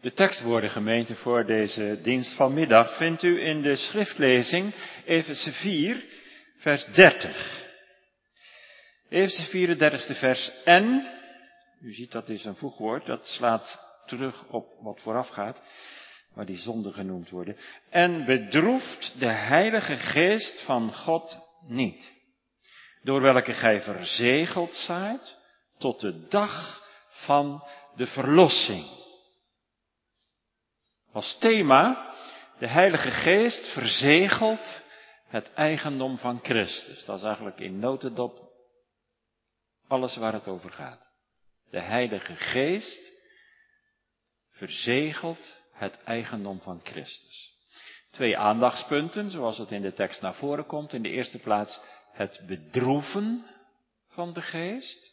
De tekstwoorden gemeente voor deze dienst vanmiddag vindt u in de schriftlezing Efeze 4, vers 30. Efeze 4, 30 vers. En, u ziet dat is een voegwoord, dat slaat terug op wat vooraf gaat, waar die zonden genoemd worden. En bedroeft de Heilige Geest van God niet, door welke gij verzegeld zijt tot de dag van de verlossing. Als thema, de Heilige Geest verzegelt het eigendom van Christus. Dat is eigenlijk in notendop alles waar het over gaat. De Heilige Geest verzegelt het eigendom van Christus. Twee aandachtspunten, zoals het in de tekst naar voren komt. In de eerste plaats het bedroeven van de geest.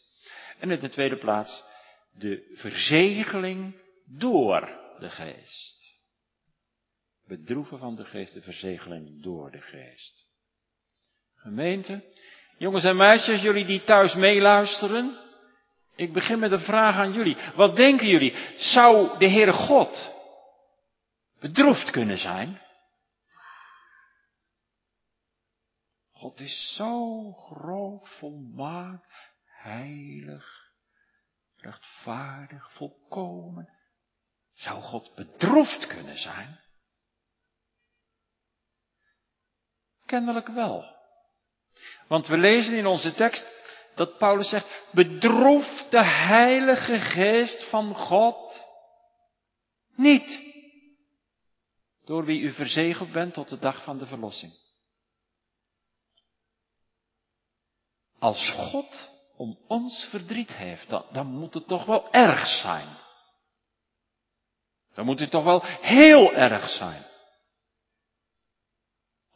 En in de tweede plaats de verzegeling door de geest. Bedroeven van de geest, de verzegeling door de geest. Gemeente, jongens en meisjes, jullie die thuis meeluisteren. Ik begin met een vraag aan jullie. Wat denken jullie? Zou de Heere God bedroefd kunnen zijn? God is zo groot, volmaakt, heilig, rechtvaardig, volkomen. Zou God bedroefd kunnen zijn? Kennelijk wel. Want we lezen in onze tekst dat Paulus zegt, bedroef de Heilige Geest van God niet. Door wie u verzegeld bent tot de dag van de verlossing. Als God om ons verdriet heeft, dan, moet het toch wel erg zijn. Dan moet het toch wel heel erg zijn.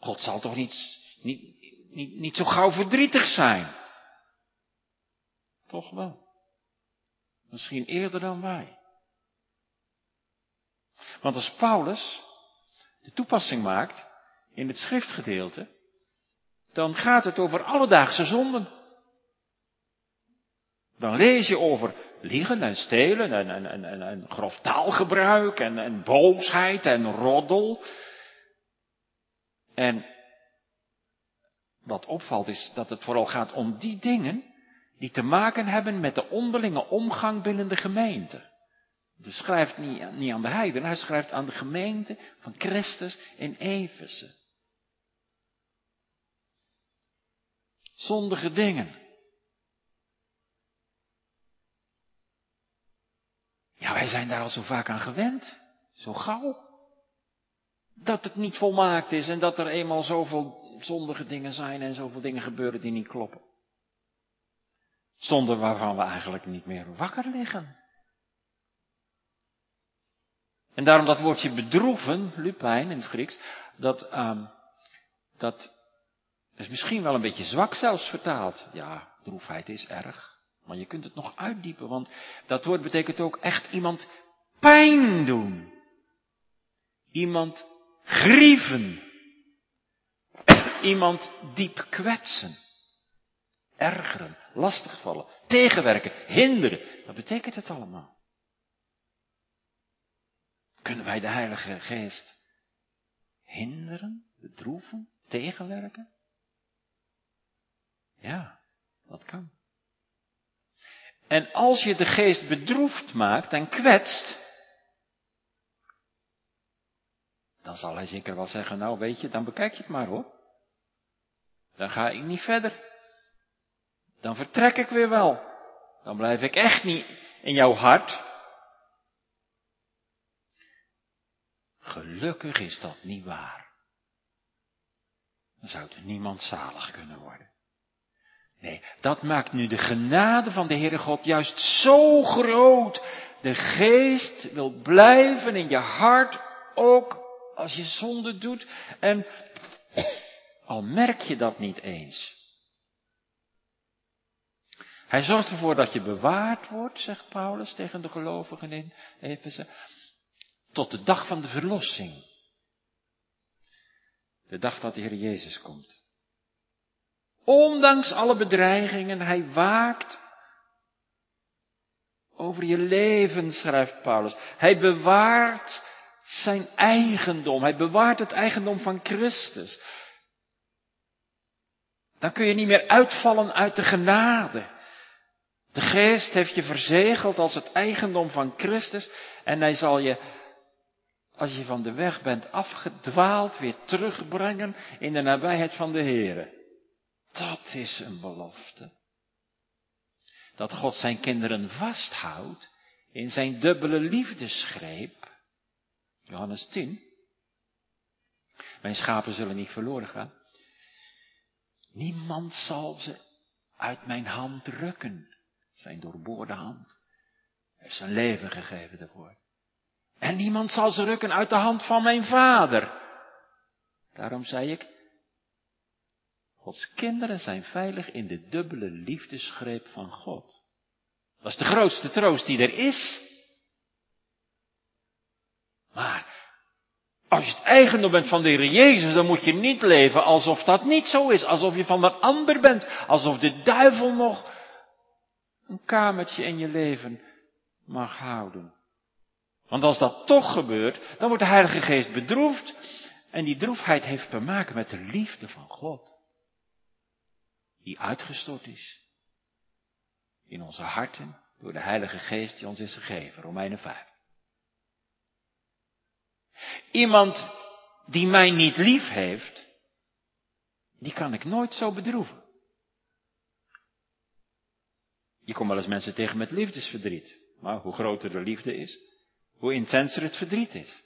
God zal toch niet, niet, niet, niet zo gauw verdrietig zijn? Toch wel. Misschien eerder dan wij. Want als Paulus de toepassing maakt in het schriftgedeelte, dan gaat het over alledaagse zonden. Dan lees je over liegen en stelen en, en, en, en, grof taalgebruik en boosheid en roddel en wat opvalt is dat het vooral gaat om die dingen die te maken hebben met de onderlinge omgang binnen de gemeente. Hij schrijft niet, niet aan de heiden, hij schrijft aan de gemeente van Christus in Efeze. Zondige dingen. Ja, wij zijn daar al zo vaak aan gewend. Zo gauw dat het niet volmaakt is en dat er eenmaal zoveel zondige dingen zijn en zoveel dingen gebeuren die niet kloppen. Zonder waarvan we eigenlijk niet meer wakker liggen. En daarom dat woordje bedroeven, lupijn in het Grieks, dat, um, dat is misschien wel een beetje zwak zelfs vertaald. Ja, droefheid is erg. Maar je kunt het nog uitdiepen, want dat woord betekent ook echt iemand pijn doen. Iemand grieven. Iemand diep kwetsen. Ergeren, lastigvallen, tegenwerken, hinderen. Wat betekent het allemaal? Kunnen wij de Heilige Geest hinderen, bedroeven, tegenwerken? Ja, dat kan. En als je de geest bedroefd maakt en kwetst, Dan zal hij zeker wel zeggen, nou weet je, dan bekijk je het maar hoor. Dan ga ik niet verder. Dan vertrek ik weer wel. Dan blijf ik echt niet in jouw hart. Gelukkig is dat niet waar. Dan zou er niemand zalig kunnen worden. Nee, dat maakt nu de genade van de Heere God juist zo groot. De geest wil blijven in je hart ook als je zonde doet en al merk je dat niet eens. Hij zorgt ervoor dat je bewaard wordt, zegt Paulus tegen de gelovigen in Efeze, tot de dag van de verlossing. De dag dat de Heer Jezus komt. Ondanks alle bedreigingen, hij waakt over je leven, schrijft Paulus. Hij bewaart zijn eigendom. Hij bewaart het eigendom van Christus. Dan kun je niet meer uitvallen uit de genade. De geest heeft je verzegeld als het eigendom van Christus en hij zal je, als je van de weg bent afgedwaald, weer terugbrengen in de nabijheid van de Heere. Dat is een belofte. Dat God zijn kinderen vasthoudt in zijn dubbele liefdesgreep. Johannes 10. Mijn schapen zullen niet verloren gaan. Niemand zal ze uit mijn hand rukken. Zijn doorboorde hand. Hij heeft zijn leven gegeven ervoor. En niemand zal ze rukken uit de hand van mijn vader. Daarom zei ik, Gods kinderen zijn veilig in de dubbele liefdesgreep van God. Dat is de grootste troost die er is. Maar als je het eigendom bent van de Heer Jezus, dan moet je niet leven alsof dat niet zo is. Alsof je van een ander bent. Alsof de duivel nog een kamertje in je leven mag houden. Want als dat toch gebeurt, dan wordt de Heilige Geest bedroefd. En die droefheid heeft te maken met de liefde van God. Die uitgestort is. In onze harten door de Heilige Geest die ons is gegeven. Romeinen 5. Iemand die mij niet lief heeft, die kan ik nooit zo bedroeven. Je komt wel eens mensen tegen met liefdesverdriet. Maar hoe groter de liefde is, hoe intenser het verdriet is.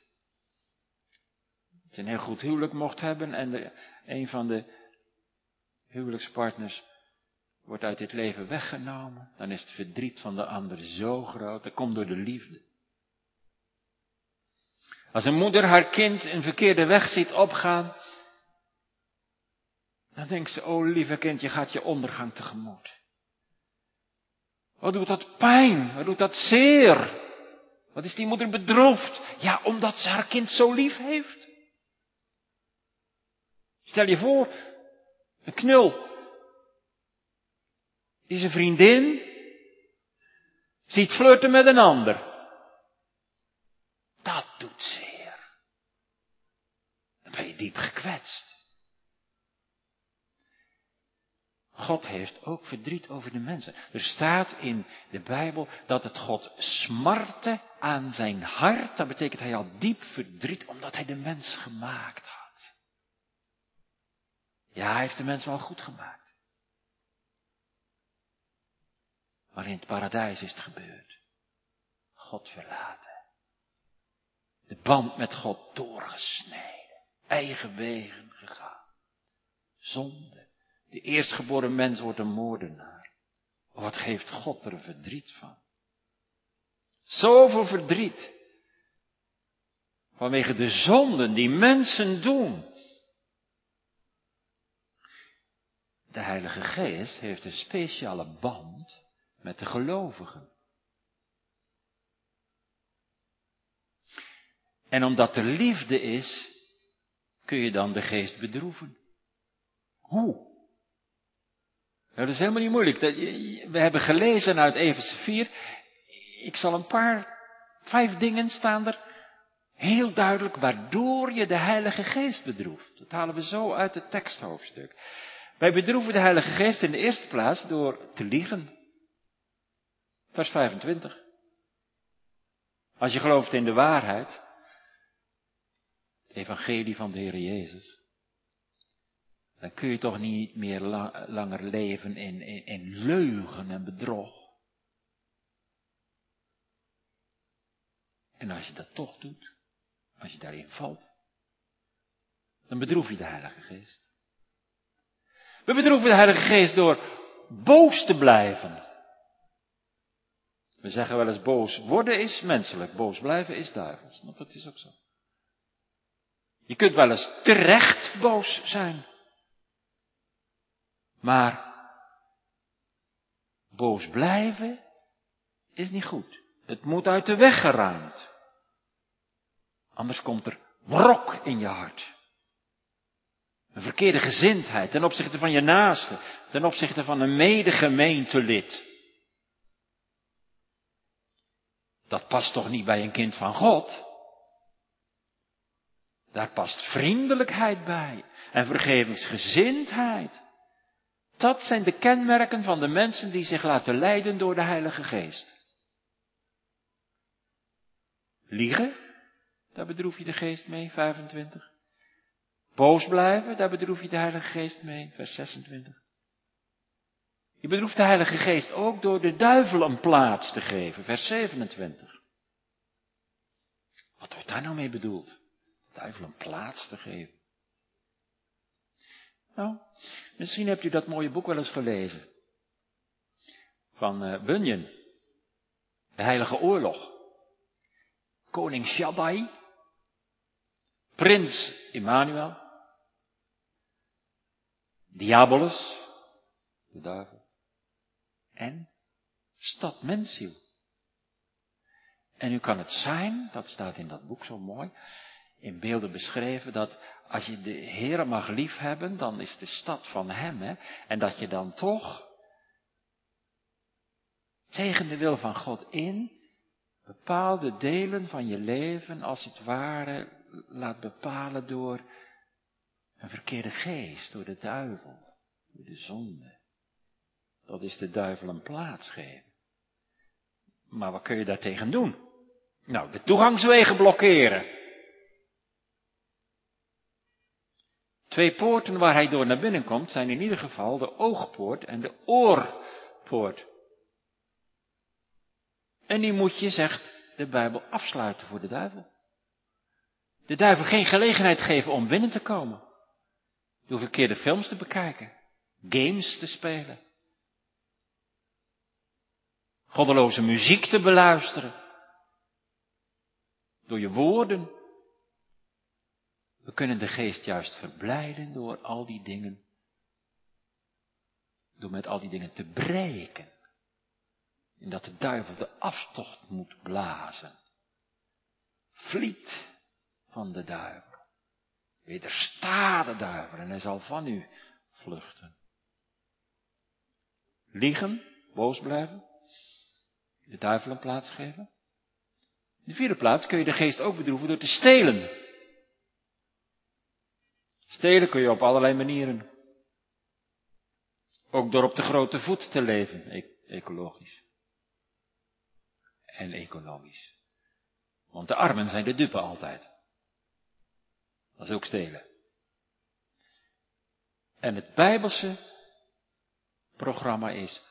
Als je een heel goed huwelijk mocht hebben en een van de huwelijkspartners wordt uit dit leven weggenomen, dan is het verdriet van de ander zo groot. Dat komt door de liefde. Als een moeder haar kind een verkeerde weg ziet opgaan, dan denkt ze, oh lieve kind, je gaat je ondergang tegemoet. Wat doet dat pijn? Wat doet dat zeer? Wat is die moeder bedroefd? Ja, omdat ze haar kind zo lief heeft. Stel je voor, een knul. Die zijn vriendin ziet flirten met een ander. Dat doet zeer. Diep gekwetst. God heeft ook verdriet over de mensen. Er staat in de Bijbel dat het God smarte aan zijn hart. Dat betekent hij had diep verdriet omdat hij de mens gemaakt had. Ja, hij heeft de mens wel goed gemaakt. Maar in het paradijs is het gebeurd. God verlaten. De band met God doorgesneden. Eigen wegen gegaan. Zonde. De eerstgeboren mens wordt een moordenaar. Wat geeft God er verdriet van? Zoveel verdriet. Vanwege de zonden die mensen doen. De Heilige Geest heeft een speciale band met de gelovigen. En omdat er liefde is, kun je dan de geest bedroeven. Hoe? Nou, dat is helemaal niet moeilijk. We hebben gelezen uit Efeze 4. Ik zal een paar, vijf dingen staan er. Heel duidelijk waardoor je de Heilige Geest bedroeft. Dat halen we zo uit het teksthoofdstuk. Wij bedroeven de Heilige Geest in de eerste plaats door te liegen. Vers 25. Als je gelooft in de waarheid, evangelie van de Heer Jezus, dan kun je toch niet meer langer leven in, in, leugen en bedrog. En als je dat toch doet, als je daarin valt, dan bedroef je de Heilige Geest. We bedroeven de Heilige Geest door boos te blijven. We zeggen wel eens boos worden is menselijk, boos blijven is duivels. Nou, dat is ook zo. Je kunt wel eens terecht boos zijn. Maar boos blijven is niet goed. Het moet uit de weg geruimd. Anders komt er wrok in je hart. Een verkeerde gezindheid ten opzichte van je naaste, ten opzichte van een medegemeentelid. Dat past toch niet bij een kind van God? Daar past vriendelijkheid bij en vergevingsgezindheid. Dat zijn de kenmerken van de mensen die zich laten leiden door de Heilige Geest. Liegen, daar bedroef je de geest mee, 25. Boos blijven, daar bedroef je de Heilige Geest mee, vers 26. Je bedroeft de Heilige Geest ook door de duivel een plaats te geven, vers 27. Wat wordt daar nou mee bedoeld? Duivel een plaats te geven. Nou, misschien hebt u dat mooie boek wel eens gelezen. Van uh, Bunyan. De Heilige Oorlog. Koning Shaddai. Prins Immanuel. Diabolus. De duivel. En stad mensziel. En nu kan het zijn, dat staat in dat boek zo mooi, in beelden beschreven, dat als je de Heer mag liefhebben, dan is de stad van Hem. Hè? En dat je dan toch tegen de wil van God in bepaalde delen van je leven als het ware laat bepalen door een verkeerde geest, door de duivel, door de zonde. Dat is de duivel een plaats geven. Maar wat kun je daartegen doen? Nou, de toegangswegen blokkeren. Twee poorten waar hij door naar binnen komt zijn in ieder geval de oogpoort en de oorpoort. En die moet je, zegt de Bijbel, afsluiten voor de duivel. De duivel geen gelegenheid geven om binnen te komen. Door verkeerde films te bekijken, games te spelen, goddeloze muziek te beluisteren, door je woorden we kunnen de geest juist verblijden door al die dingen, door met al die dingen te breken. En dat de duivel de aftocht moet blazen. Vliet van de duivel. Wedersta de duivel en hij zal van u vluchten. Liegen, boos blijven, de duivel een plaats geven. In de vierde plaats kun je de geest ook bedroeven door te stelen. Stelen kun je op allerlei manieren. Ook door op de grote voet te leven, e-, ecologisch. En economisch. Want de armen zijn de dupe altijd. Dat is ook stelen. En het Bijbelse programma is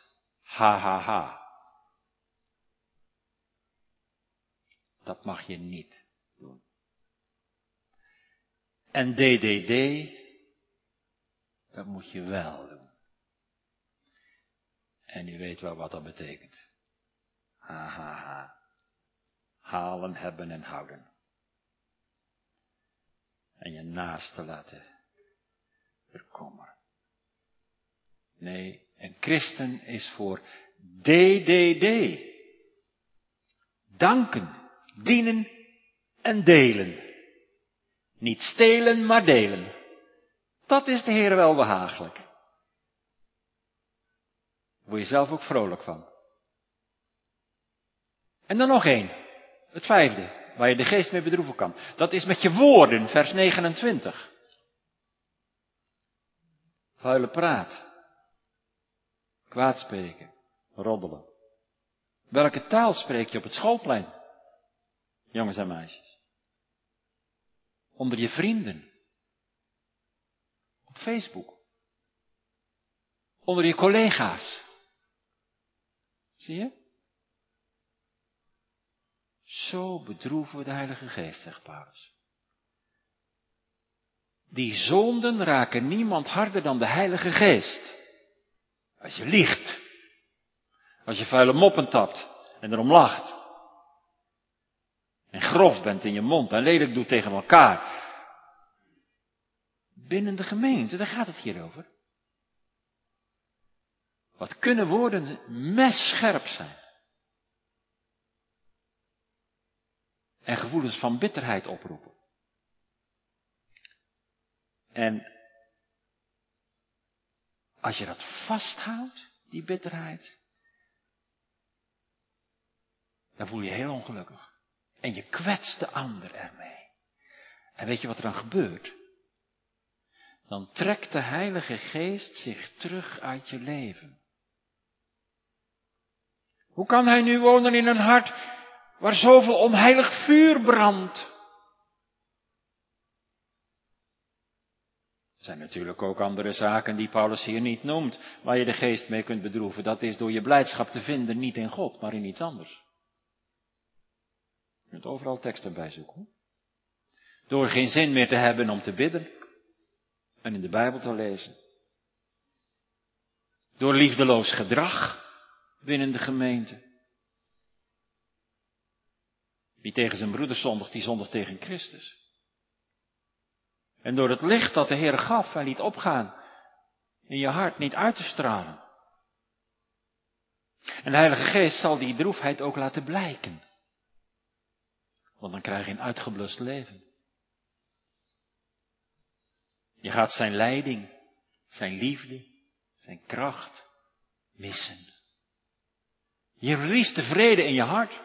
ha. Dat mag je niet. En DDD, dat moet je wel doen. En u weet wel wat dat betekent. Ha, ha, ha. Halen, hebben en houden. En je naaste laten verkommeren. Nee, een christen is voor DDD. Danken, dienen en delen. Niet stelen, maar delen. Dat is de Heer wel behagelijk. Word je zelf ook vrolijk van. En dan nog één. Het vijfde, waar je de geest mee bedroeven kan. Dat is met je woorden, vers 29. Vuile praat. Kwaadspreken. Roddelen. Welke taal spreek je op het schoolplein? Jongens en meisjes onder je vrienden, op Facebook, onder je collega's. Zie je? Zo bedroeven we de Heilige Geest, zegt Paulus. Die zonden raken niemand harder dan de Heilige Geest. Als je liegt, als je vuile moppen tapt en erom lacht, en grof bent in je mond en lelijk doet tegen elkaar. Binnen de gemeente, daar gaat het hier over. Wat kunnen woorden messcherp zijn. En gevoelens van bitterheid oproepen. En als je dat vasthoudt, die bitterheid, dan voel je je heel ongelukkig. En je kwetst de ander ermee. En weet je wat er dan gebeurt? Dan trekt de Heilige Geest zich terug uit je leven. Hoe kan hij nu wonen in een hart waar zoveel onheilig vuur brandt? Er zijn natuurlijk ook andere zaken die Paulus hier niet noemt, waar je de geest mee kunt bedroeven. Dat is door je blijdschap te vinden niet in God, maar in iets anders. Kunt overal teksten bij zoeken. Door geen zin meer te hebben om te bidden en in de Bijbel te lezen. Door liefdeloos gedrag binnen de gemeente. Wie tegen zijn broeder zondigt, die zondigt tegen Christus. En door het licht dat de Heer gaf en liet opgaan in je hart niet uit te stralen. En de Heilige Geest zal die droefheid ook laten blijken. Want dan krijg je een uitgeblust leven. Je gaat zijn leiding, zijn liefde, zijn kracht missen. Je verliest de vrede in je hart.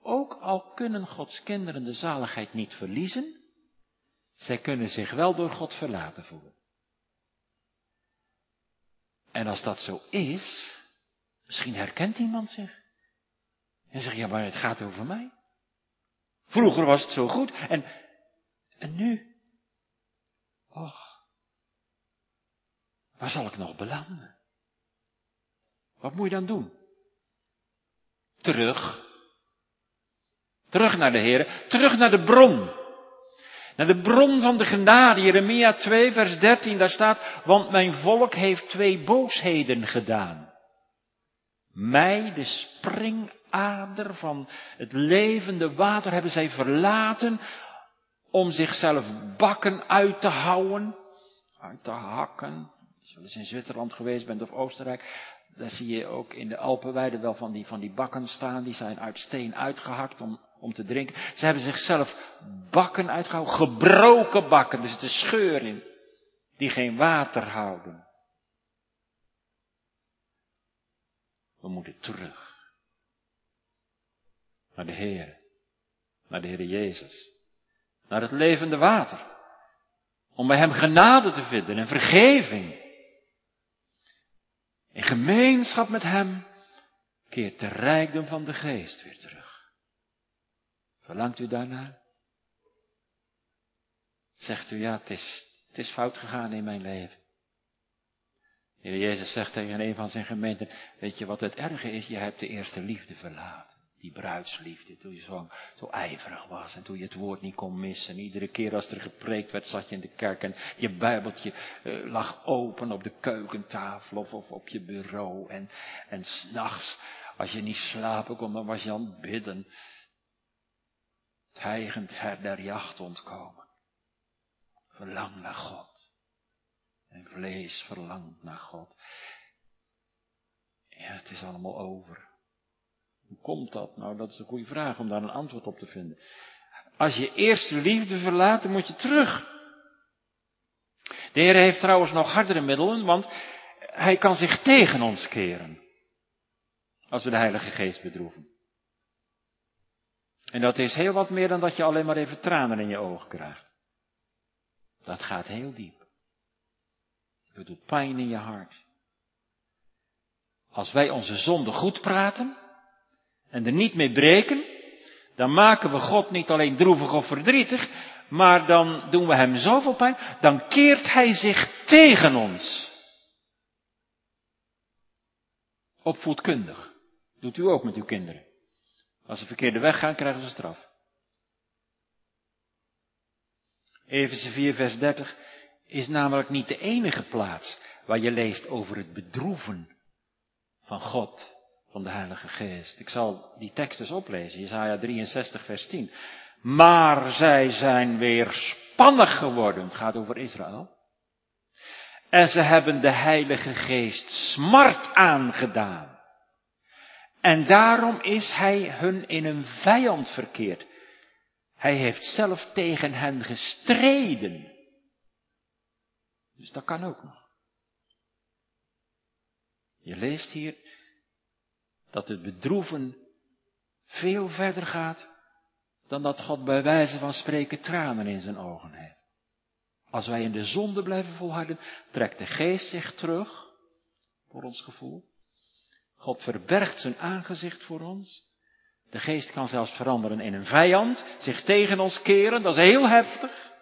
Ook al kunnen Gods kinderen de zaligheid niet verliezen, zij kunnen zich wel door God verlaten voelen. En als dat zo is, misschien herkent iemand zich. En zegt, ja, maar het gaat over mij. Vroeger was het zo goed en, en nu? Och, waar zal ik nog belanden? Wat moet je dan doen? Terug. Terug naar de Heer, terug naar de bron. Naar de bron van de genade, Jeremia 2, vers 13, daar staat, want mijn volk heeft twee boosheden gedaan. Mij, de springader van het levende water, hebben zij verlaten om zichzelf bakken uit te houden, uit te hakken. Als je in Zwitserland geweest bent of Oostenrijk, daar zie je ook in de Alpenweide wel van die, van die bakken staan, die zijn uit steen uitgehakt om om te drinken. Ze hebben zichzelf bakken uitgehouden, gebroken bakken, er zit een scheur in, die geen water houden. We moeten terug naar de Heer, naar de Heer Jezus, naar het levende water, om bij Hem genade te vinden en vergeving. In gemeenschap met Hem keert de rijkdom van de geest weer terug. Verlangt u daarnaar? Zegt u, ja, het is, het is fout gegaan in mijn leven. Heer Jezus zegt tegen een van zijn gemeenten, weet je wat het erge is? Je hebt de eerste liefde verlaten. Die bruidsliefde, toen je zo, zo ijverig was en toen je het woord niet kon missen. Iedere keer als er gepreekt werd, zat je in de kerk en je bijbeltje uh, lag open op de keukentafel of, op je bureau. En, en s'nachts, als je niet slapen kon, dan was je aan het bidden tijgend her der jacht ontkomen. Verlang naar God. En vlees verlangt naar God. Ja, het is allemaal over. Hoe komt dat? Nou, dat is een goede vraag om daar een antwoord op te vinden. Als je eerste liefde verlaat, dan moet je terug. De Heer heeft trouwens nog hardere middelen, want Hij kan zich tegen ons keren. Als we de Heilige Geest bedroeven. En dat is heel wat meer dan dat je alleen maar even tranen in je ogen krijgt. Dat gaat heel diep. Het doet pijn in je hart. Als wij onze zonde goed praten en er niet mee breken, dan maken we God niet alleen droevig of verdrietig, maar dan doen we hem zoveel pijn, dan keert hij zich tegen ons. Opvoedkundig. Doet u ook met uw kinderen. Als ze verkeerde weg gaan, krijgen ze straf. Efeze 4, vers 30 is namelijk niet de enige plaats waar je leest over het bedroeven van God, van de Heilige Geest. Ik zal die tekst eens oplezen, Jesaja 63, vers 10. Maar zij zijn weer spannig geworden, het gaat over Israël. En ze hebben de Heilige Geest smart aangedaan. En daarom is hij hun in een vijand verkeerd. Hij heeft zelf tegen hen gestreden. Dus dat kan ook nog. Je leest hier dat het bedroeven veel verder gaat dan dat God bij wijze van spreken tranen in zijn ogen heeft. Als wij in de zonde blijven volharden, trekt de geest zich terug, voor ons gevoel. God verbergt zijn aangezicht voor ons. De geest kan zelfs veranderen in een vijand, zich tegen ons keren, dat is heel heftig.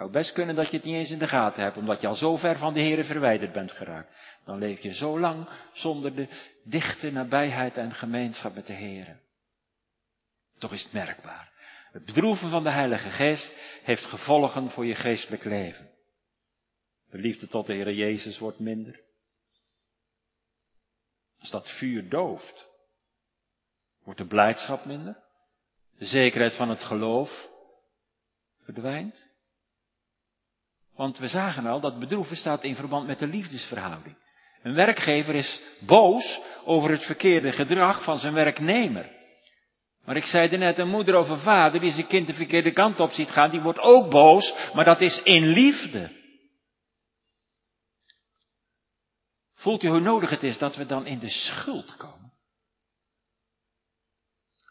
Zou best kunnen dat je het niet eens in de gaten hebt, omdat je al zo ver van de Heer verwijderd bent geraakt. Dan leef je zo lang zonder de dichte nabijheid en gemeenschap met de Heer. Toch is het merkbaar. Het bedroeven van de Heilige Geest heeft gevolgen voor je geestelijk leven. De liefde tot de Heer Jezus wordt minder. Als dat vuur dooft, wordt de blijdschap minder. De zekerheid van het geloof verdwijnt. Want we zagen al dat bedroeven staat in verband met de liefdesverhouding. Een werkgever is boos over het verkeerde gedrag van zijn werknemer. Maar ik zei net, een moeder of een vader die zijn kind de verkeerde kant op ziet gaan, die wordt ook boos, maar dat is in liefde. Voelt u hoe nodig het is dat we dan in de schuld komen?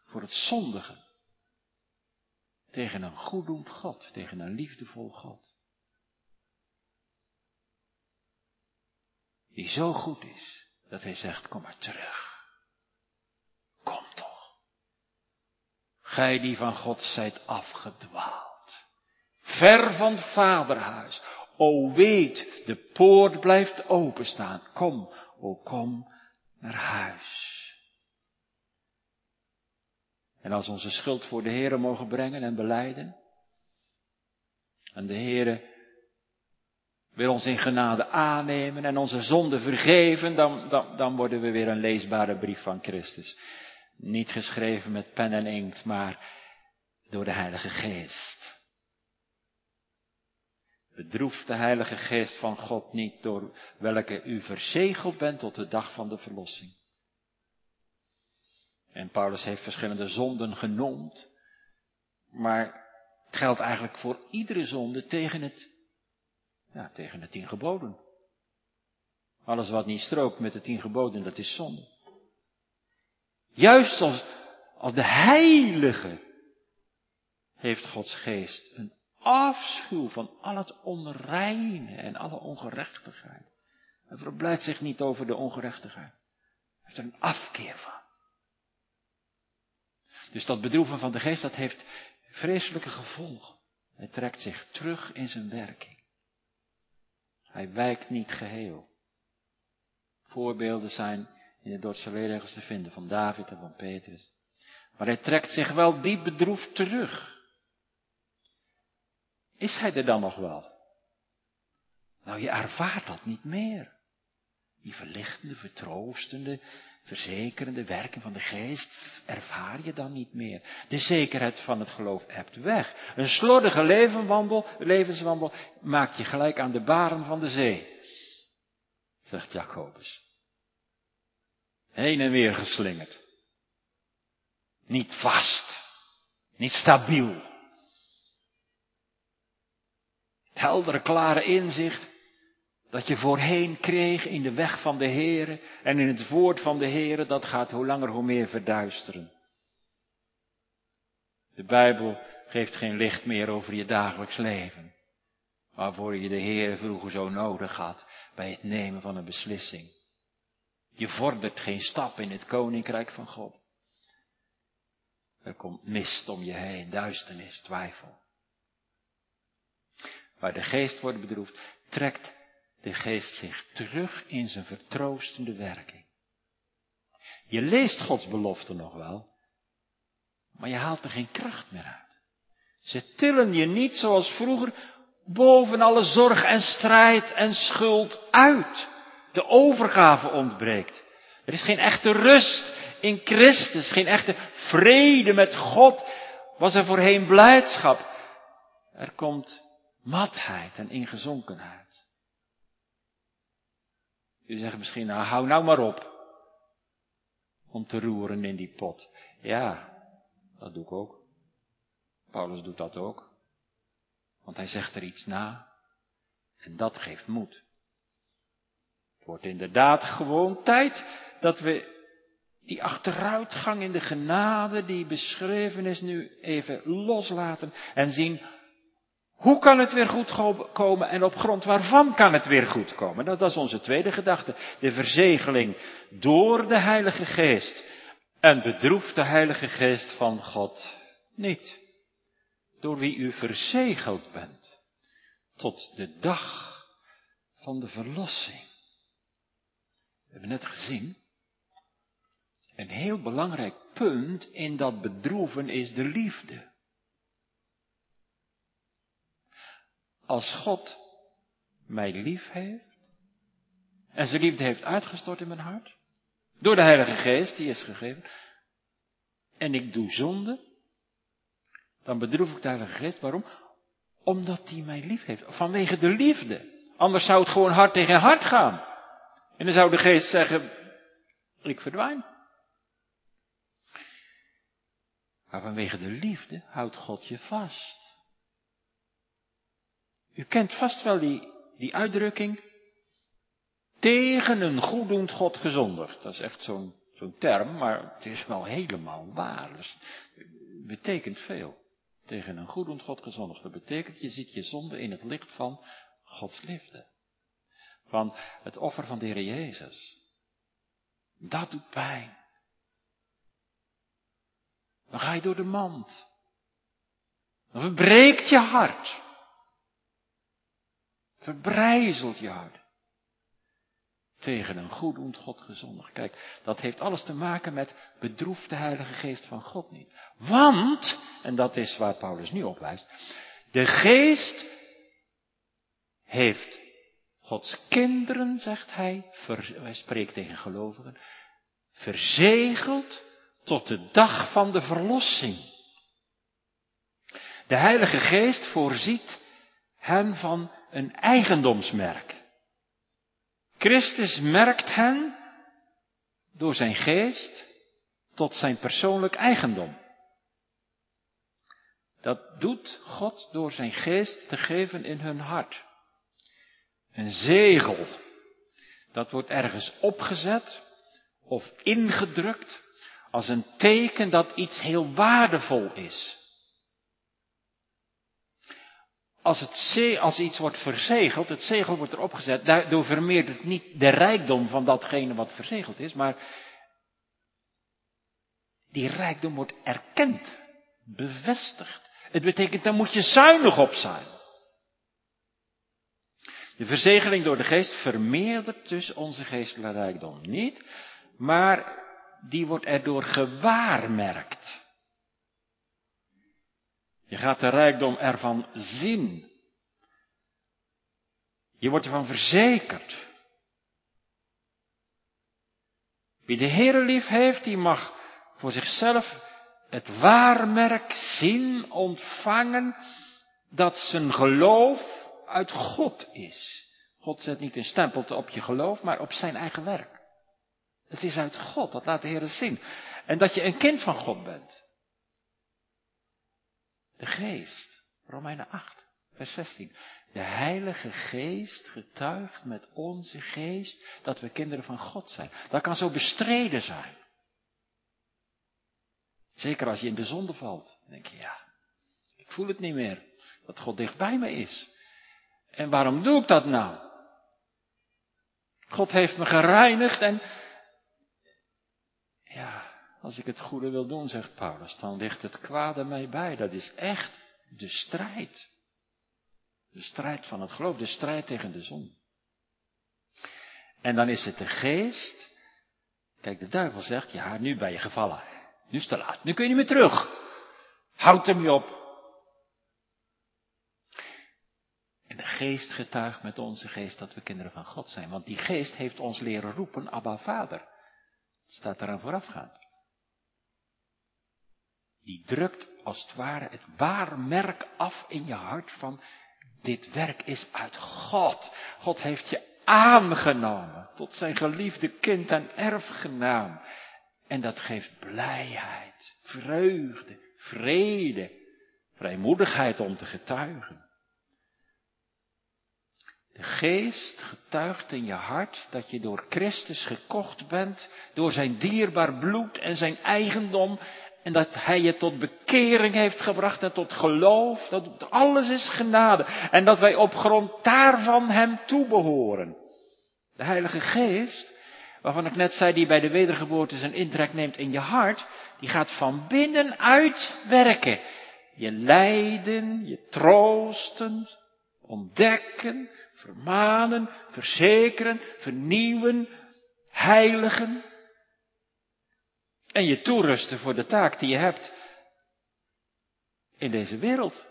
Voor het zondigen. Tegen een goeddoend God, tegen een liefdevol God. Die zo goed is, dat hij zegt, kom maar terug. Kom toch. Gij die van God zijt afgedwaald. Ver van het vaderhuis. O weet, de poort blijft openstaan. Kom, o kom naar huis. En als onze schuld voor de Heere mogen brengen en beleiden. En de Heere wil ons in genade aannemen en onze zonde vergeven, dan, dan, dan worden we weer een leesbare brief van Christus. Niet geschreven met pen en inkt, maar door de Heilige Geest. Bedroef de Heilige Geest van God niet door welke u verzegeld bent tot de dag van de verlossing. En Paulus heeft verschillende zonden genoemd, maar het geldt eigenlijk voor iedere zonde tegen het, ja, tegen de tien geboden. Alles wat niet strookt met de tien geboden, dat is zonde. Juist als, als de heilige heeft Gods geest een afschuw van al het onreine en alle ongerechtigheid. Hij verblijdt zich niet over de ongerechtigheid. Hij heeft er een afkeer van. Dus dat bedroeven van de geest, dat heeft vreselijke gevolgen. Hij trekt zich terug in zijn werking. Hij wijkt niet geheel. Voorbeelden zijn in de Dordtse leerregels te vinden van David en van Petrus. Maar hij trekt zich wel diep bedroefd terug. Is hij er dan nog wel? Nou, je ervaart dat niet meer. Die verlichtende, vertroostende, verzekerende werking van de geest ervaar je dan niet meer. De zekerheid van het geloof hebt weg. Een slordige levenswandel, levenswandel maakt je gelijk aan de baren van de zee, zegt Jacobus. Heen en weer geslingerd. Niet vast. Niet stabiel. Het heldere, klare inzicht dat je voorheen kreeg in de weg van de Heere en in het woord van de Heere, dat gaat hoe langer hoe meer verduisteren. De Bijbel geeft geen licht meer over je dagelijks leven, waarvoor je de Heere vroeger zo nodig had bij het nemen van een beslissing. Je vordert geen stap in het koninkrijk van God. Er komt mist om je heen, duisternis, twijfel. Waar de geest wordt bedroefd, trekt de geest zich terug in zijn vertroostende werking. Je leest Gods belofte nog wel, maar je haalt er geen kracht meer uit. Ze tillen je niet zoals vroeger boven alle zorg en strijd en schuld uit. De overgave ontbreekt. Er is geen echte rust in Christus, geen echte vrede met God. Was er voorheen blijdschap. Er komt matheid en ingezonkenheid. U zegt misschien, nou hou nou maar op. Om te roeren in die pot. Ja, dat doe ik ook. Paulus doet dat ook. Want hij zegt er iets na. En dat geeft moed. Het wordt inderdaad gewoon tijd dat we die achteruitgang in de genade die beschreven is nu even loslaten en zien hoe kan het weer goed komen en op grond waarvan kan het weer goed komen? Nou, dat is onze tweede gedachte. De verzegeling door de Heilige Geest. En bedroeft de Heilige Geest van God niet. Door wie u verzegeld bent. Tot de dag van de verlossing. We hebben net gezien. Een heel belangrijk punt in dat bedroeven is de liefde. Als God mij lief heeft en zijn liefde heeft uitgestort in mijn hart, door de Heilige Geest die is gegeven, en ik doe zonde, dan bedroef ik de Heilige Geest. Waarom? Omdat hij mij lief heeft. Vanwege de liefde. Anders zou het gewoon hart tegen hart gaan. En dan zou de Geest zeggen, ik verdwijn. Maar vanwege de liefde houdt God je vast. U kent vast wel die, die uitdrukking. Tegen een goeddoend God gezondigd. Dat is echt zo'n zo'n term, maar het is wel helemaal waar. Dus het betekent veel. Tegen een goeddoend God gezondigd. Dat betekent, je ziet je zonde in het licht van Gods liefde. Van het offer van de Heer Jezus. Dat doet pijn. Dan ga je door de mand. Dan verbreekt je hart. Verbrijzelt je hart. Tegen een goeddoend God gezondig. Kijk, dat heeft alles te maken met bedroefde Heilige Geest van God niet. Want, en dat is waar Paulus nu op wijst, de Geest heeft Gods kinderen, zegt hij, hij spreekt tegen gelovigen, verzegeld tot de dag van de verlossing. De Heilige Geest voorziet hen van een eigendomsmerk. Christus merkt hen door zijn geest tot zijn persoonlijk eigendom. Dat doet God door zijn geest te geven in hun hart. Een zegel. Dat wordt ergens opgezet of ingedrukt als een teken dat iets heel waardevol is. Als, het, als iets wordt verzegeld, het zegel wordt erop gezet, daardoor vermeerdert niet de rijkdom van datgene wat verzegeld is, maar die rijkdom wordt erkend, bevestigd. Het betekent, daar moet je zuinig op zijn. De verzegeling door de geest vermeerdert dus onze geestelijke rijkdom niet, maar die wordt erdoor gewaarmerkt. Je gaat de rijkdom ervan zien. Je wordt ervan verzekerd. Wie de Heere lief heeft, die mag voor zichzelf het waarmerk zien, ontvangen, dat zijn geloof uit God is. God zet niet een stempel op je geloof, maar op zijn eigen werk. Het is uit God, dat laat de Heer zien. En dat je een kind van God bent. De geest, Romeinen 8, vers 16. De Heilige Geest getuigt met onze geest dat we kinderen van God zijn. Dat kan zo bestreden zijn. Zeker als je in de zonde valt. Denk je, ja, ik voel het niet meer. Dat God dichtbij me is. En waarom doe ik dat nou? God heeft me gereinigd en als ik het goede wil doen, zegt Paulus, dan ligt het kwade mij bij. Dat is echt de strijd. De strijd van het geloof, de strijd tegen de zon. En dan is het de geest. Kijk, de duivel zegt, ja, nu ben je gevallen. Nu is het te laat. Nu kun je niet meer terug. Houd hem je op. En de geest getuigt met onze geest dat we kinderen van God zijn. Want die geest heeft ons leren roepen, Abba Vader. Het staat eraan voorafgaand. Die drukt als het ware het waarmerk af in je hart van dit werk is uit God. God heeft je aangenomen tot zijn geliefde kind en erfgenaam. En dat geeft blijheid, vreugde, vrede, vrijmoedigheid om te getuigen. De geest getuigt in je hart dat je door Christus gekocht bent, door zijn dierbaar bloed en zijn eigendom, en dat hij je tot bekering heeft gebracht en tot geloof, dat alles is genade, en dat wij op grond daarvan hem toebehoren. De Heilige Geest, waarvan ik net zei, die bij de wedergeboorte zijn intrek neemt in je hart, die gaat van binnenuit werken. Je lijden, je troosten, ontdekken, vermanen, verzekeren, vernieuwen, heiligen. En je toerusten voor de taak die je hebt in deze wereld.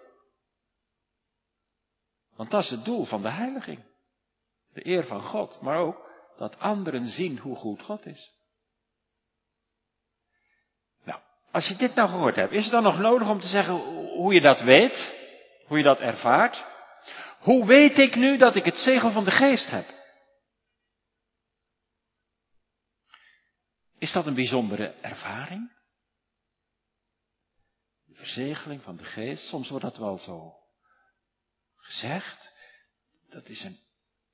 Want dat is het doel van de heiliging. De eer van God, maar ook dat anderen zien hoe goed God is. Nou, als je dit nou gehoord hebt, is het dan nog nodig om te zeggen hoe je dat weet? Hoe je dat ervaart? Hoe weet ik nu dat ik het zegel van de geest heb? Is dat een bijzondere ervaring? De verzegeling van de geest, soms wordt dat wel zo gezegd. Dat is een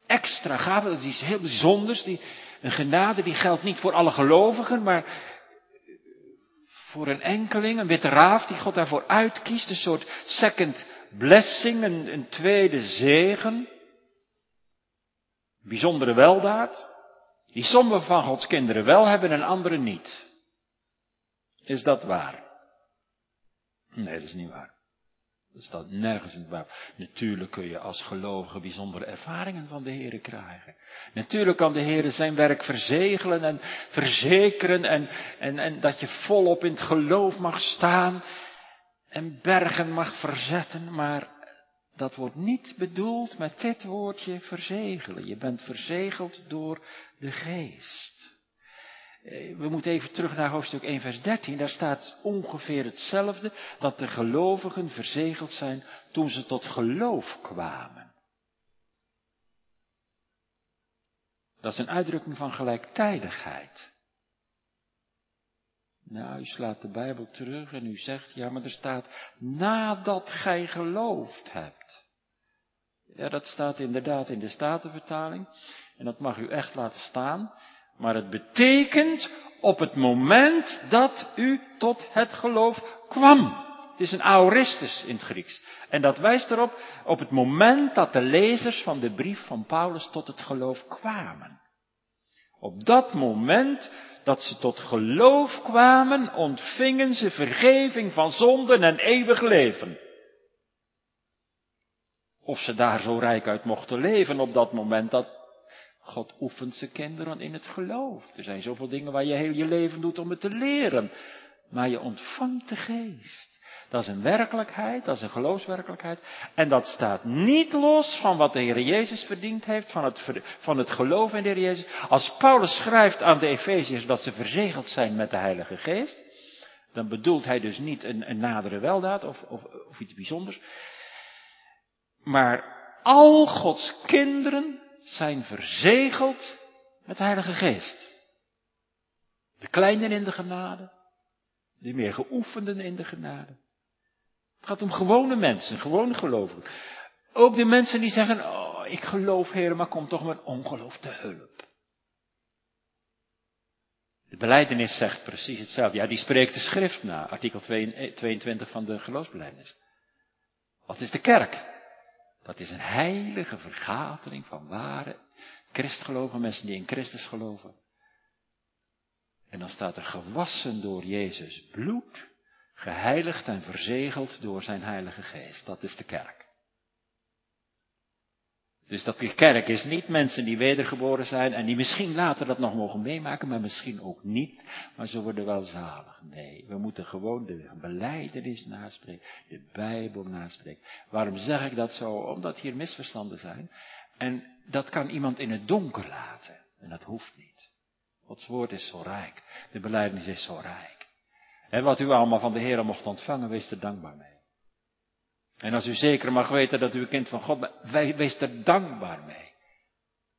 extra gave, dat is iets heel bijzonders. Die, een genade die geldt niet voor alle gelovigen, maar voor een enkeling, een witte raaf die God daarvoor uitkiest. Een soort second blessing, een, een tweede zegen. Bijzondere weldaad. Die sommigen van Gods kinderen wel hebben en anderen niet. Is dat waar? Nee, dat is niet waar. Dat staat nergens in het. Natuurlijk kun je als gelovige bijzondere ervaringen van de Heer krijgen. Natuurlijk kan de Heer zijn werk verzegelen en verzekeren en, en, en dat je volop in het geloof mag staan en bergen mag verzetten, maar dat wordt niet bedoeld met dit woordje verzegelen. Je bent verzegeld door de geest. Eh, we moeten even terug naar hoofdstuk 1, vers 13. Daar staat ongeveer hetzelfde, dat de gelovigen verzegeld zijn toen ze tot geloof kwamen. Dat is een uitdrukking van gelijktijdigheid. Nou, u slaat de Bijbel terug en u zegt, ja, maar er staat nadat gij geloofd hebt. Ja, dat staat inderdaad in de Statenvertaling. En dat mag u echt laten staan. Maar het betekent op het moment dat u tot het geloof kwam. Het is een aoristus in het Grieks. En dat wijst erop op het moment dat de lezers van de brief van Paulus tot het geloof kwamen. Op dat moment dat ze tot geloof kwamen, ontvingen ze vergeving van zonden en eeuwig leven. Of ze daar zo rijk uit mochten leven op dat moment, dat God oefent zijn kinderen in het geloof. Er zijn zoveel dingen waar je heel je leven doet om het te leren. Maar je ontvangt de geest. Dat is een werkelijkheid, dat is een geloofswerkelijkheid. En dat staat niet los van wat de Heer Jezus verdiend heeft, van het, van het geloof in de Heer Jezus. Als Paulus schrijft aan de Efeziërs dat ze verzegeld zijn met de Heilige Geest, dan bedoelt hij dus niet een, een nadere weldaad of, of, of iets bijzonders. Maar al Gods kinderen zijn verzegeld met de Heilige Geest. De kleinen in de genade, de meer geoefenden in de genade. Het gaat om gewone mensen, gewone gelovigen. Ook de mensen die zeggen, oh, ik geloof Heer, maar kom toch mijn ongeloof te hulp. De beleidenis zegt precies hetzelfde. Ja, die spreekt de schrift na, artikel 22 van de geloofsbeleidenis. Wat is de kerk? Dat is een heilige vergadering van ware christgeloven, mensen die in Christus geloven. En dan staat er gewassen door Jezus bloed Geheiligd en verzegeld door zijn Heilige Geest. Dat is de kerk. Dus dat die kerk is niet mensen die wedergeboren zijn en die misschien later dat nog mogen meemaken, maar misschien ook niet, maar ze worden wel zalig. Nee, we moeten gewoon de beleidenis naspreken, de Bijbel naspreken. Waarom zeg ik dat zo? Omdat hier misverstanden zijn. En dat kan iemand in het donker laten. En dat hoeft niet. Gods woord is zo rijk. De beleidenis is zo rijk. En wat u allemaal van de Heer mocht ontvangen, wees er dankbaar mee. En als u zeker mag weten dat u een kind van God bent, wees er dankbaar mee.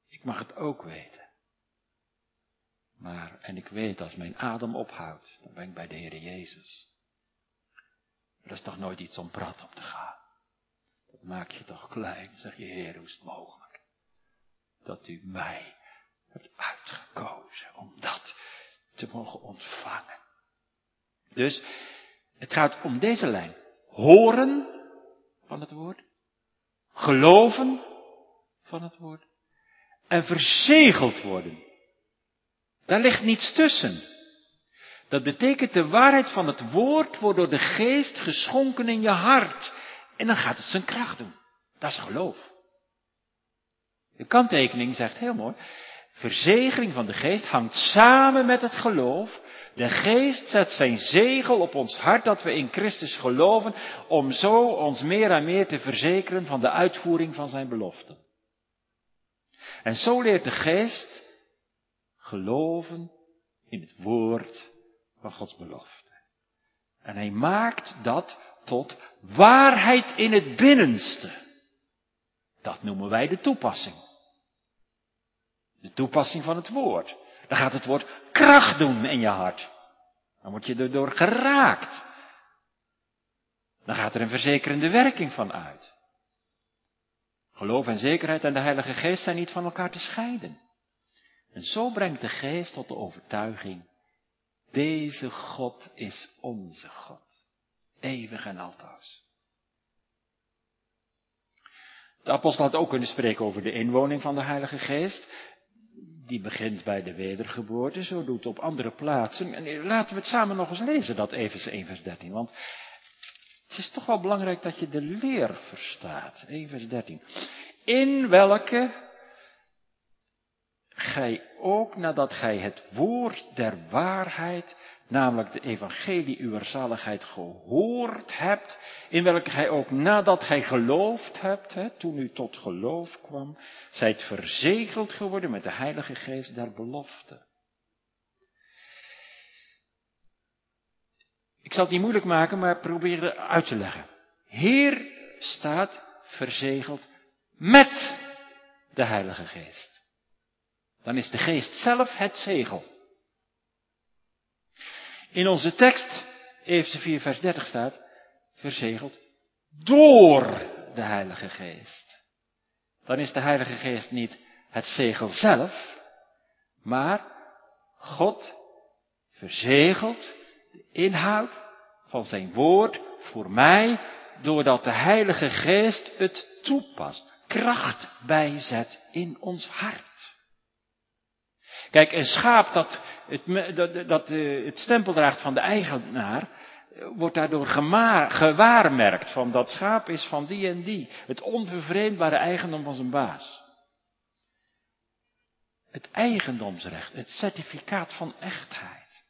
Ik mag het ook weten. Maar, en ik weet, als mijn adem ophoudt, dan ben ik bij de Heer Jezus. Er is toch nooit iets om prat op te gaan. Dat maak je toch klein, zeg je Heer, hoe is het mogelijk? dat u mij hebt uitgekozen om dat te mogen ontvangen. Dus het gaat om deze lijn. Horen van het woord, geloven van het woord en verzegeld worden. Daar ligt niets tussen. Dat betekent de waarheid van het woord wordt door de geest geschonken in je hart. En dan gaat het zijn kracht doen. Dat is geloof. De kanttekening zegt heel mooi. Verzegering van de geest hangt samen met het geloof. De geest zet zijn zegel op ons hart dat we in Christus geloven, om zo ons meer en meer te verzekeren van de uitvoering van zijn beloften. En zo leert de geest geloven in het woord van Gods belofte. En hij maakt dat tot waarheid in het binnenste. Dat noemen wij de toepassing. De toepassing van het woord. Dan gaat het woord kracht doen in je hart. Dan word je erdoor geraakt. Dan gaat er een verzekerende werking van uit. Geloof en zekerheid en de Heilige Geest zijn niet van elkaar te scheiden. En zo brengt de Geest tot de overtuiging, deze God is onze God, eeuwig en altoos. De apostel had ook kunnen spreken over de inwoning van de Heilige Geest. Die begint bij de wedergeboorte, zo doet op andere plaatsen. En laten we het samen nog eens lezen, dat Efeze 1 vers 13. Want het is toch wel belangrijk dat je de leer verstaat. 1 vers 13. In welke gij ook nadat gij het woord der waarheid, namelijk de evangelie uw zaligheid gehoord hebt, in welke gij ook nadat gij geloofd hebt, hè, toen u tot geloof kwam, zijt verzegeld geworden met de heilige geest der belofte. Ik zal het niet moeilijk maken, maar probeer uit te leggen. Heer staat verzegeld met de Heilige Geest. Dan is de Geest zelf het zegel. In onze tekst, Efeze 4 vers 30 staat, verzegeld door de Heilige Geest. Dan is de Heilige Geest niet het zegel zelf, maar God verzegelt de inhoud van zijn woord voor mij, doordat de Heilige Geest het toepast, kracht bijzet in ons hart. Kijk, een schaap dat het, dat, dat eh, het stempel draagt van de eigenaar, wordt daardoor gewaarmerkt van dat schaap is van die en die. Het onvervreemdbare eigendom van zijn baas. Het eigendomsrecht, het certificaat van echtheid.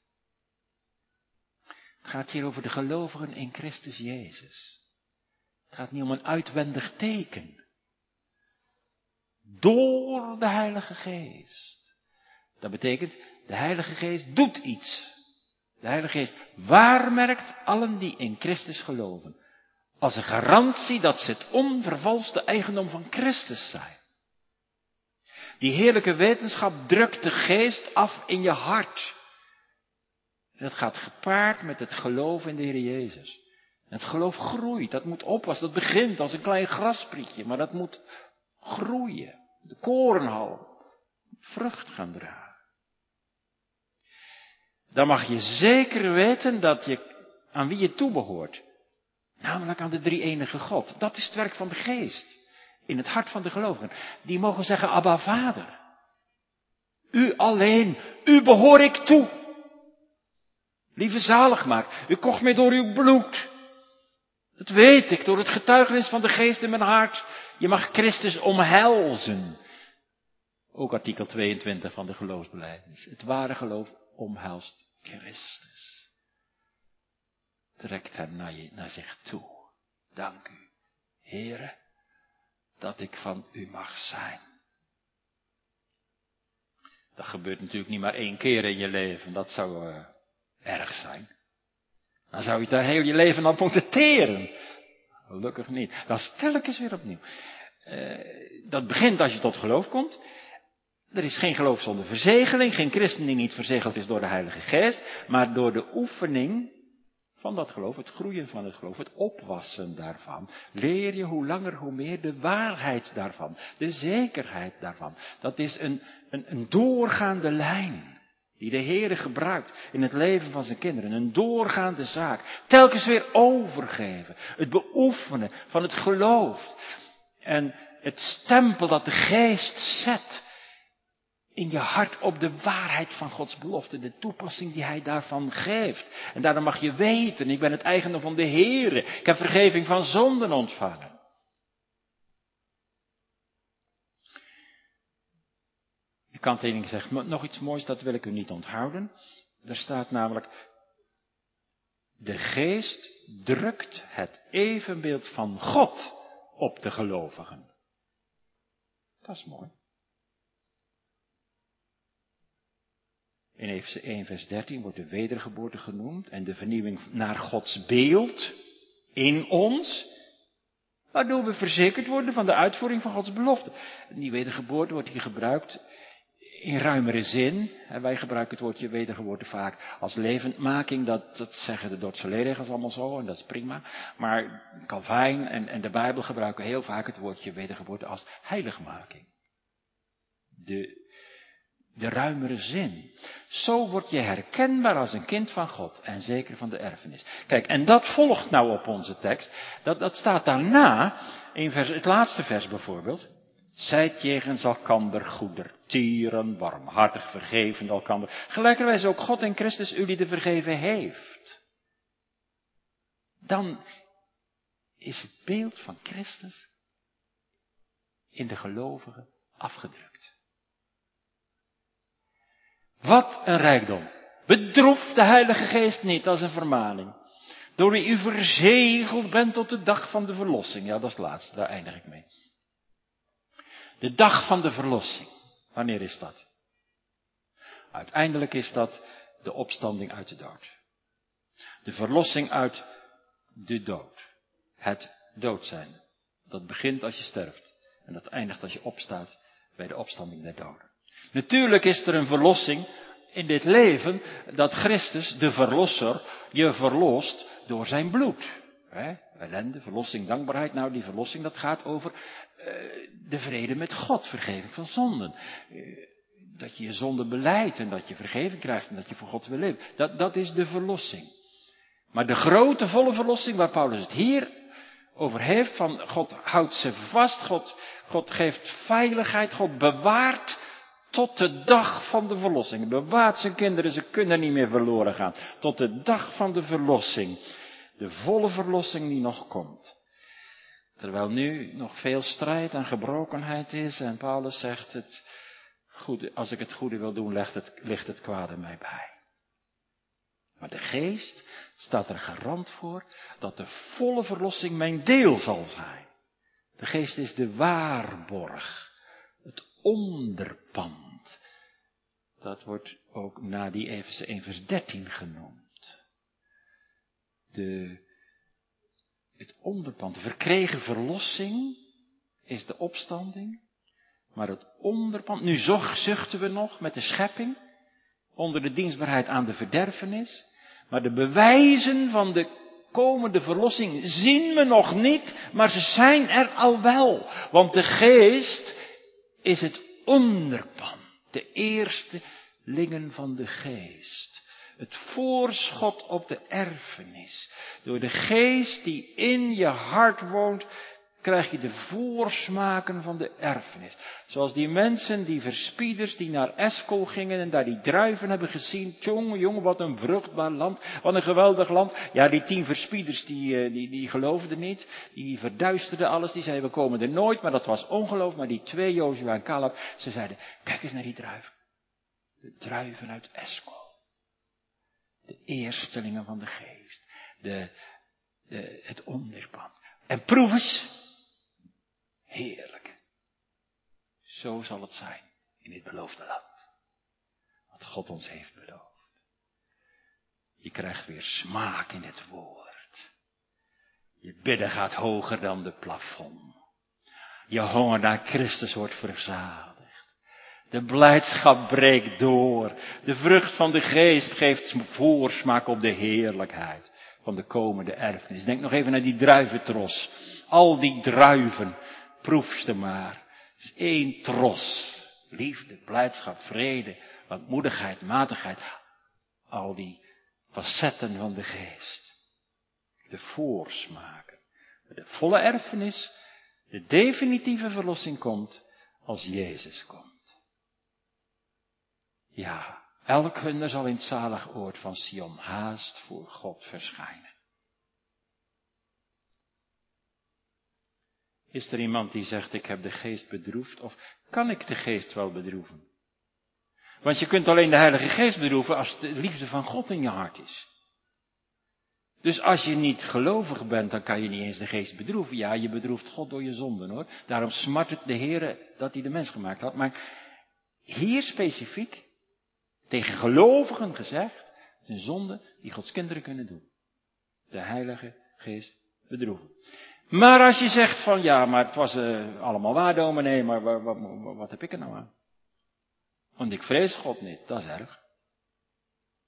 Het gaat hier over de gelovigen in Christus Jezus. Het gaat niet om een uitwendig teken. Door de Heilige Geest. Dat betekent, de Heilige Geest doet iets. De Heilige Geest waarmerkt allen die in Christus geloven. Als een garantie dat ze het onvervalste eigendom van Christus zijn. Die heerlijke wetenschap drukt de geest af in je hart. Dat gaat gepaard met het geloof in de Heer Jezus. Het geloof groeit, dat moet oppassen, dat begint als een klein grasprietje, maar dat moet groeien. De korenhal, vrucht gaan dragen dan mag je zeker weten dat je aan wie je toebehoort. Namelijk aan de drie enige God. Dat is het werk van de geest. In het hart van de gelovigen. Die mogen zeggen, Abba Vader. U alleen, u behoor ik toe. Lieve zaligmaak, u kocht mij door uw bloed. Dat weet ik, door het getuigenis van de geest in mijn hart. Je mag Christus omhelzen. Ook artikel 22 van de geloofsbelijdenis. Het ware geloof omhelst Christus. Trekt hem naar, je, naar zich toe. Dank u, Heere, dat ik van u mag zijn. Dat gebeurt natuurlijk niet maar één keer in je leven. Dat zou uh, erg zijn. Dan zou je daar heel je leven aan moeten teren. Gelukkig niet. Stel ik eens weer opnieuw. Uh, dat begint als je tot geloof komt. Er is geen geloof zonder verzegeling, geen christen die niet verzegeld is door de Heilige Geest, maar door de oefening van dat geloof, het groeien van het geloof, het opwassen daarvan, leer je hoe langer hoe meer de waarheid daarvan, de zekerheid daarvan. Dat is een, een, een doorgaande lijn die de Heere gebruikt in het leven van zijn kinderen. Een doorgaande zaak. Telkens weer overgeven. Het beoefenen van het geloof. En het stempel dat de geest zet in je hart op de waarheid van Gods belofte, de toepassing die Hij daarvan geeft. En daarom mag je weten, ik ben het eigendom van de Heere, ik heb vergeving van zonden ontvangen. De kanttekening zegt nog iets moois, dat wil ik u niet onthouden. Er staat namelijk, de geest drukt het evenbeeld van God op de gelovigen. Dat is mooi. In Efeze 1 vers 13 wordt de wedergeboorte genoemd en de vernieuwing naar Gods beeld in ons, waardoor we verzekerd worden van de uitvoering van Gods belofte. die wedergeboorte wordt hier gebruikt in ruimere zin. wij gebruiken het woordje wedergeboorte vaak als levendmaking. Dat, dat zeggen de Dordtse leerregels allemaal zo en dat is prima. Maar Calvijn en, en de Bijbel gebruiken heel vaak het woordje wedergeboorte als heiligmaking. De de ruimere zin. Zo word je herkenbaar als een kind van God en zeker van de erfenis. Kijk, en dat volgt nou op onze tekst. Dat, dat staat daarna, in vers, het laatste vers bijvoorbeeld. Zijt jegens elkander goeder, tieren, warmhartig, vergeven elkander. Gelijkerwijs ook God en Christus jullie de vergeven heeft. Dan is het beeld van Christus in de gelovigen afgedrukt. Wat een rijkdom. Bedroef de Heilige Geest niet als een vermaning. Door wie u verzegeld bent tot de dag van de verlossing. Ja, dat is het laatste, daar eindig ik mee. De dag van de verlossing. Wanneer is dat? Uiteindelijk is dat de opstanding uit de dood. De verlossing uit de dood. Het dood zijn. Dat begint als je sterft. En dat eindigt als je opstaat bij de opstanding der doden. Natuurlijk is er een verlossing in dit leven dat Christus, de verlosser, je verlost door zijn bloed. He, ellende, verlossing, dankbaarheid. Nou, die verlossing dat gaat over uh, de vrede met God, vergeving van zonden. Uh, dat je je zonde beleidt en dat je vergeving krijgt en dat je voor God wil leven. Dat, dat is de verlossing. Maar de grote, volle verlossing waar Paulus het hier over heeft, van God houdt ze vast, God, God geeft veiligheid, God bewaart tot de dag van de verlossing. Bewaart zijn kinderen, ze kunnen niet meer verloren gaan. Tot de dag van de verlossing. De volle verlossing die nog komt. Terwijl nu nog veel strijd en gebrokenheid is en Paulus zegt het goede, als ik het goede wil doen, ligt het, ligt het kwade mij bij. Maar de geest staat er garant voor dat de volle verlossing mijn deel zal zijn. De geest is de waarborg, het onderpand dat wordt ook na die Efeze 1 vers 13 genoemd. De, het onderpand, de verkregen verlossing is de opstanding. Maar het onderpand, nu zuchten we nog met de schepping, onder de dienstbaarheid aan de verderfenis. Maar de bewijzen van de komende verlossing zien we nog niet, maar ze zijn er al wel. Want de geest is het onderpand de eerste lingen van de geest. Het voorschot op de erfenis. Door de geest die in je hart woont, krijg je de voorsmaken van de erfenis. Zoals die mensen, die verspieders, die naar Eskel gingen en daar die druiven hebben gezien. Jongen, jongen, wat een vruchtbaar land. Wat een geweldig land. Ja, die tien verspieders, die, eh, die, die geloofden niet. Die verduisterden alles. Die zeiden, we komen er nooit. Maar dat was ongeloof. Maar die twee, Jozua en Caleb, ze zeiden, kijk eens naar die druiven. De druiven uit Eskel. De eerstelingen van de geest. De, de, het onderpand. En proef eens. Heerlijk. Zo zal het zijn in dit beloofde land. Wat God ons heeft beloofd. Je krijgt weer smaak in het woord. Je bidden gaat hoger dan de plafond. Je honger naar Christus wordt verzadigd. De blijdschap breekt door. De vrucht van de geest geeft voorsmaak op de heerlijkheid. van de komende erfenis. Denk nog even naar die druiventros. Al die druiven, proef ze maar. Het is één tros. Liefde, blijdschap, vrede, langmoedigheid, matigheid. Al die facetten van de geest. De voorsmaken. De volle erfenis, de definitieve verlossing komt als Jezus komt. Ja, elk hunner zal in het zalig oord van Sion haast voor God verschijnen. Is er iemand die zegt, ik heb de geest bedroefd, of kan ik de geest wel bedroeven? Want je kunt alleen de Heilige Geest bedroeven als de liefde van God in je hart is. Dus als je niet gelovig bent, dan kan je niet eens de geest bedroeven. Ja, je bedroeft God door je zonden hoor. Daarom smart het de Heer dat hij de mens gemaakt had. Maar hier specifiek, tegen gelovigen gezegd, een zonde die Gods kinderen kunnen doen. De Heilige Geest bedroeven. Maar als je zegt van ja, maar het was uh, allemaal waar, dominee, maar wat, wat, wat heb ik er nou aan? Want ik vrees God niet, dat is erg.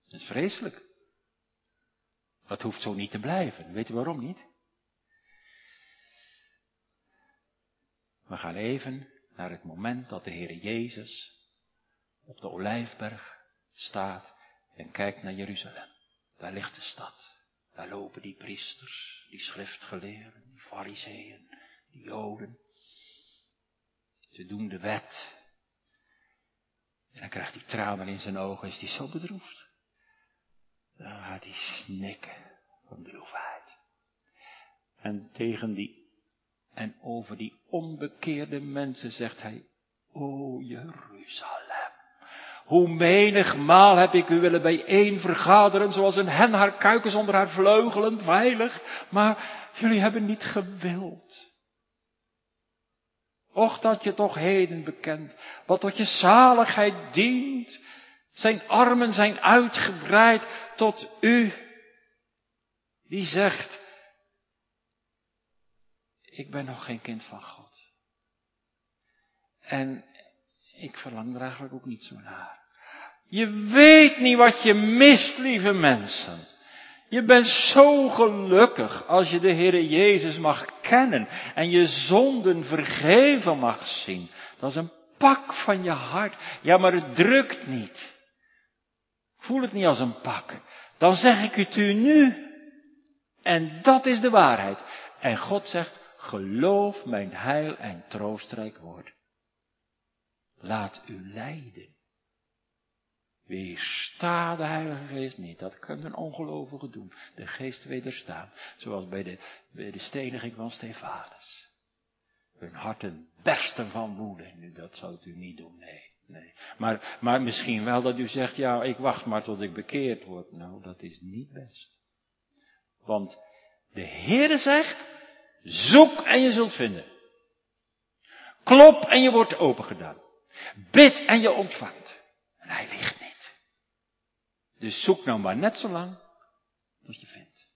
Dat is vreselijk. Dat hoeft zo niet te blijven. Weet u waarom niet? We gaan even naar het moment dat de Heer Jezus op de Olijfberg staat en kijkt naar Jeruzalem. Daar ligt de stad. Daar lopen die priesters, die schriftgeleerden, die fariseeën, die joden. Ze doen de wet. En dan krijgt hij tranen in zijn ogen, is hij zo bedroefd. Dan gaat hij snikken van droefheid. En tegen die, en over die onbekeerde mensen zegt hij, O Jeruzalem, hoe menigmaal heb ik u willen bijeen vergaderen, zoals een hen haar kuikens onder haar vleugelen, veilig, maar jullie hebben niet gewild. Och dat je toch heden bekent, wat tot je zaligheid dient. Zijn armen zijn uitgebreid tot u, die zegt, ik ben nog geen kind van God. En ik verlang er eigenlijk ook niet zo naar. Je weet niet wat je mist, lieve mensen. Je bent zo gelukkig als je de Heere Jezus mag kennen en je zonden vergeven mag zien. Dat is een pak van je hart. Ja, maar het drukt niet. Voel het niet als een pak. Dan zeg ik het u nu. En dat is de waarheid. En God zegt, geloof mijn heil en troostrijk woord. Laat u leiden. Weersta de Heilige Geest niet. Dat kan een ongelovige doen. De geest wederstaan. Zoals bij de, bij de steniging van Stefanus. Hun harten bersten van woede. Nu, dat zou u niet doen. Nee, nee. Maar, maar misschien wel dat u zegt, ja, ik wacht maar tot ik bekeerd word. Nou, dat is niet best. Want de Heere zegt, zoek en je zult vinden. Klop en je wordt opengedaan. Bid en je ontvangt. En hij ligt niet. Dus zoek nou maar net zo lang tot je vindt.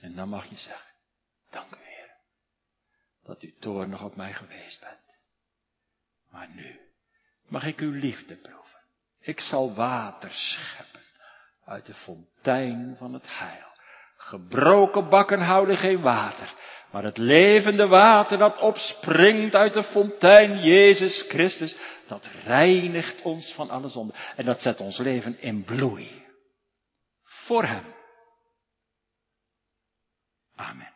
En dan mag je zeggen, dank u Heer, dat u toornig op mij geweest bent. Maar nu mag ik uw liefde proeven. Ik zal water scheppen uit de fontein van het heil. Gebroken bakken houden geen water, maar het levende water dat opspringt uit de fontein Jezus Christus, dat reinigt ons van alle zonde en dat zet ons leven in bloei. Voor Hem. Amen.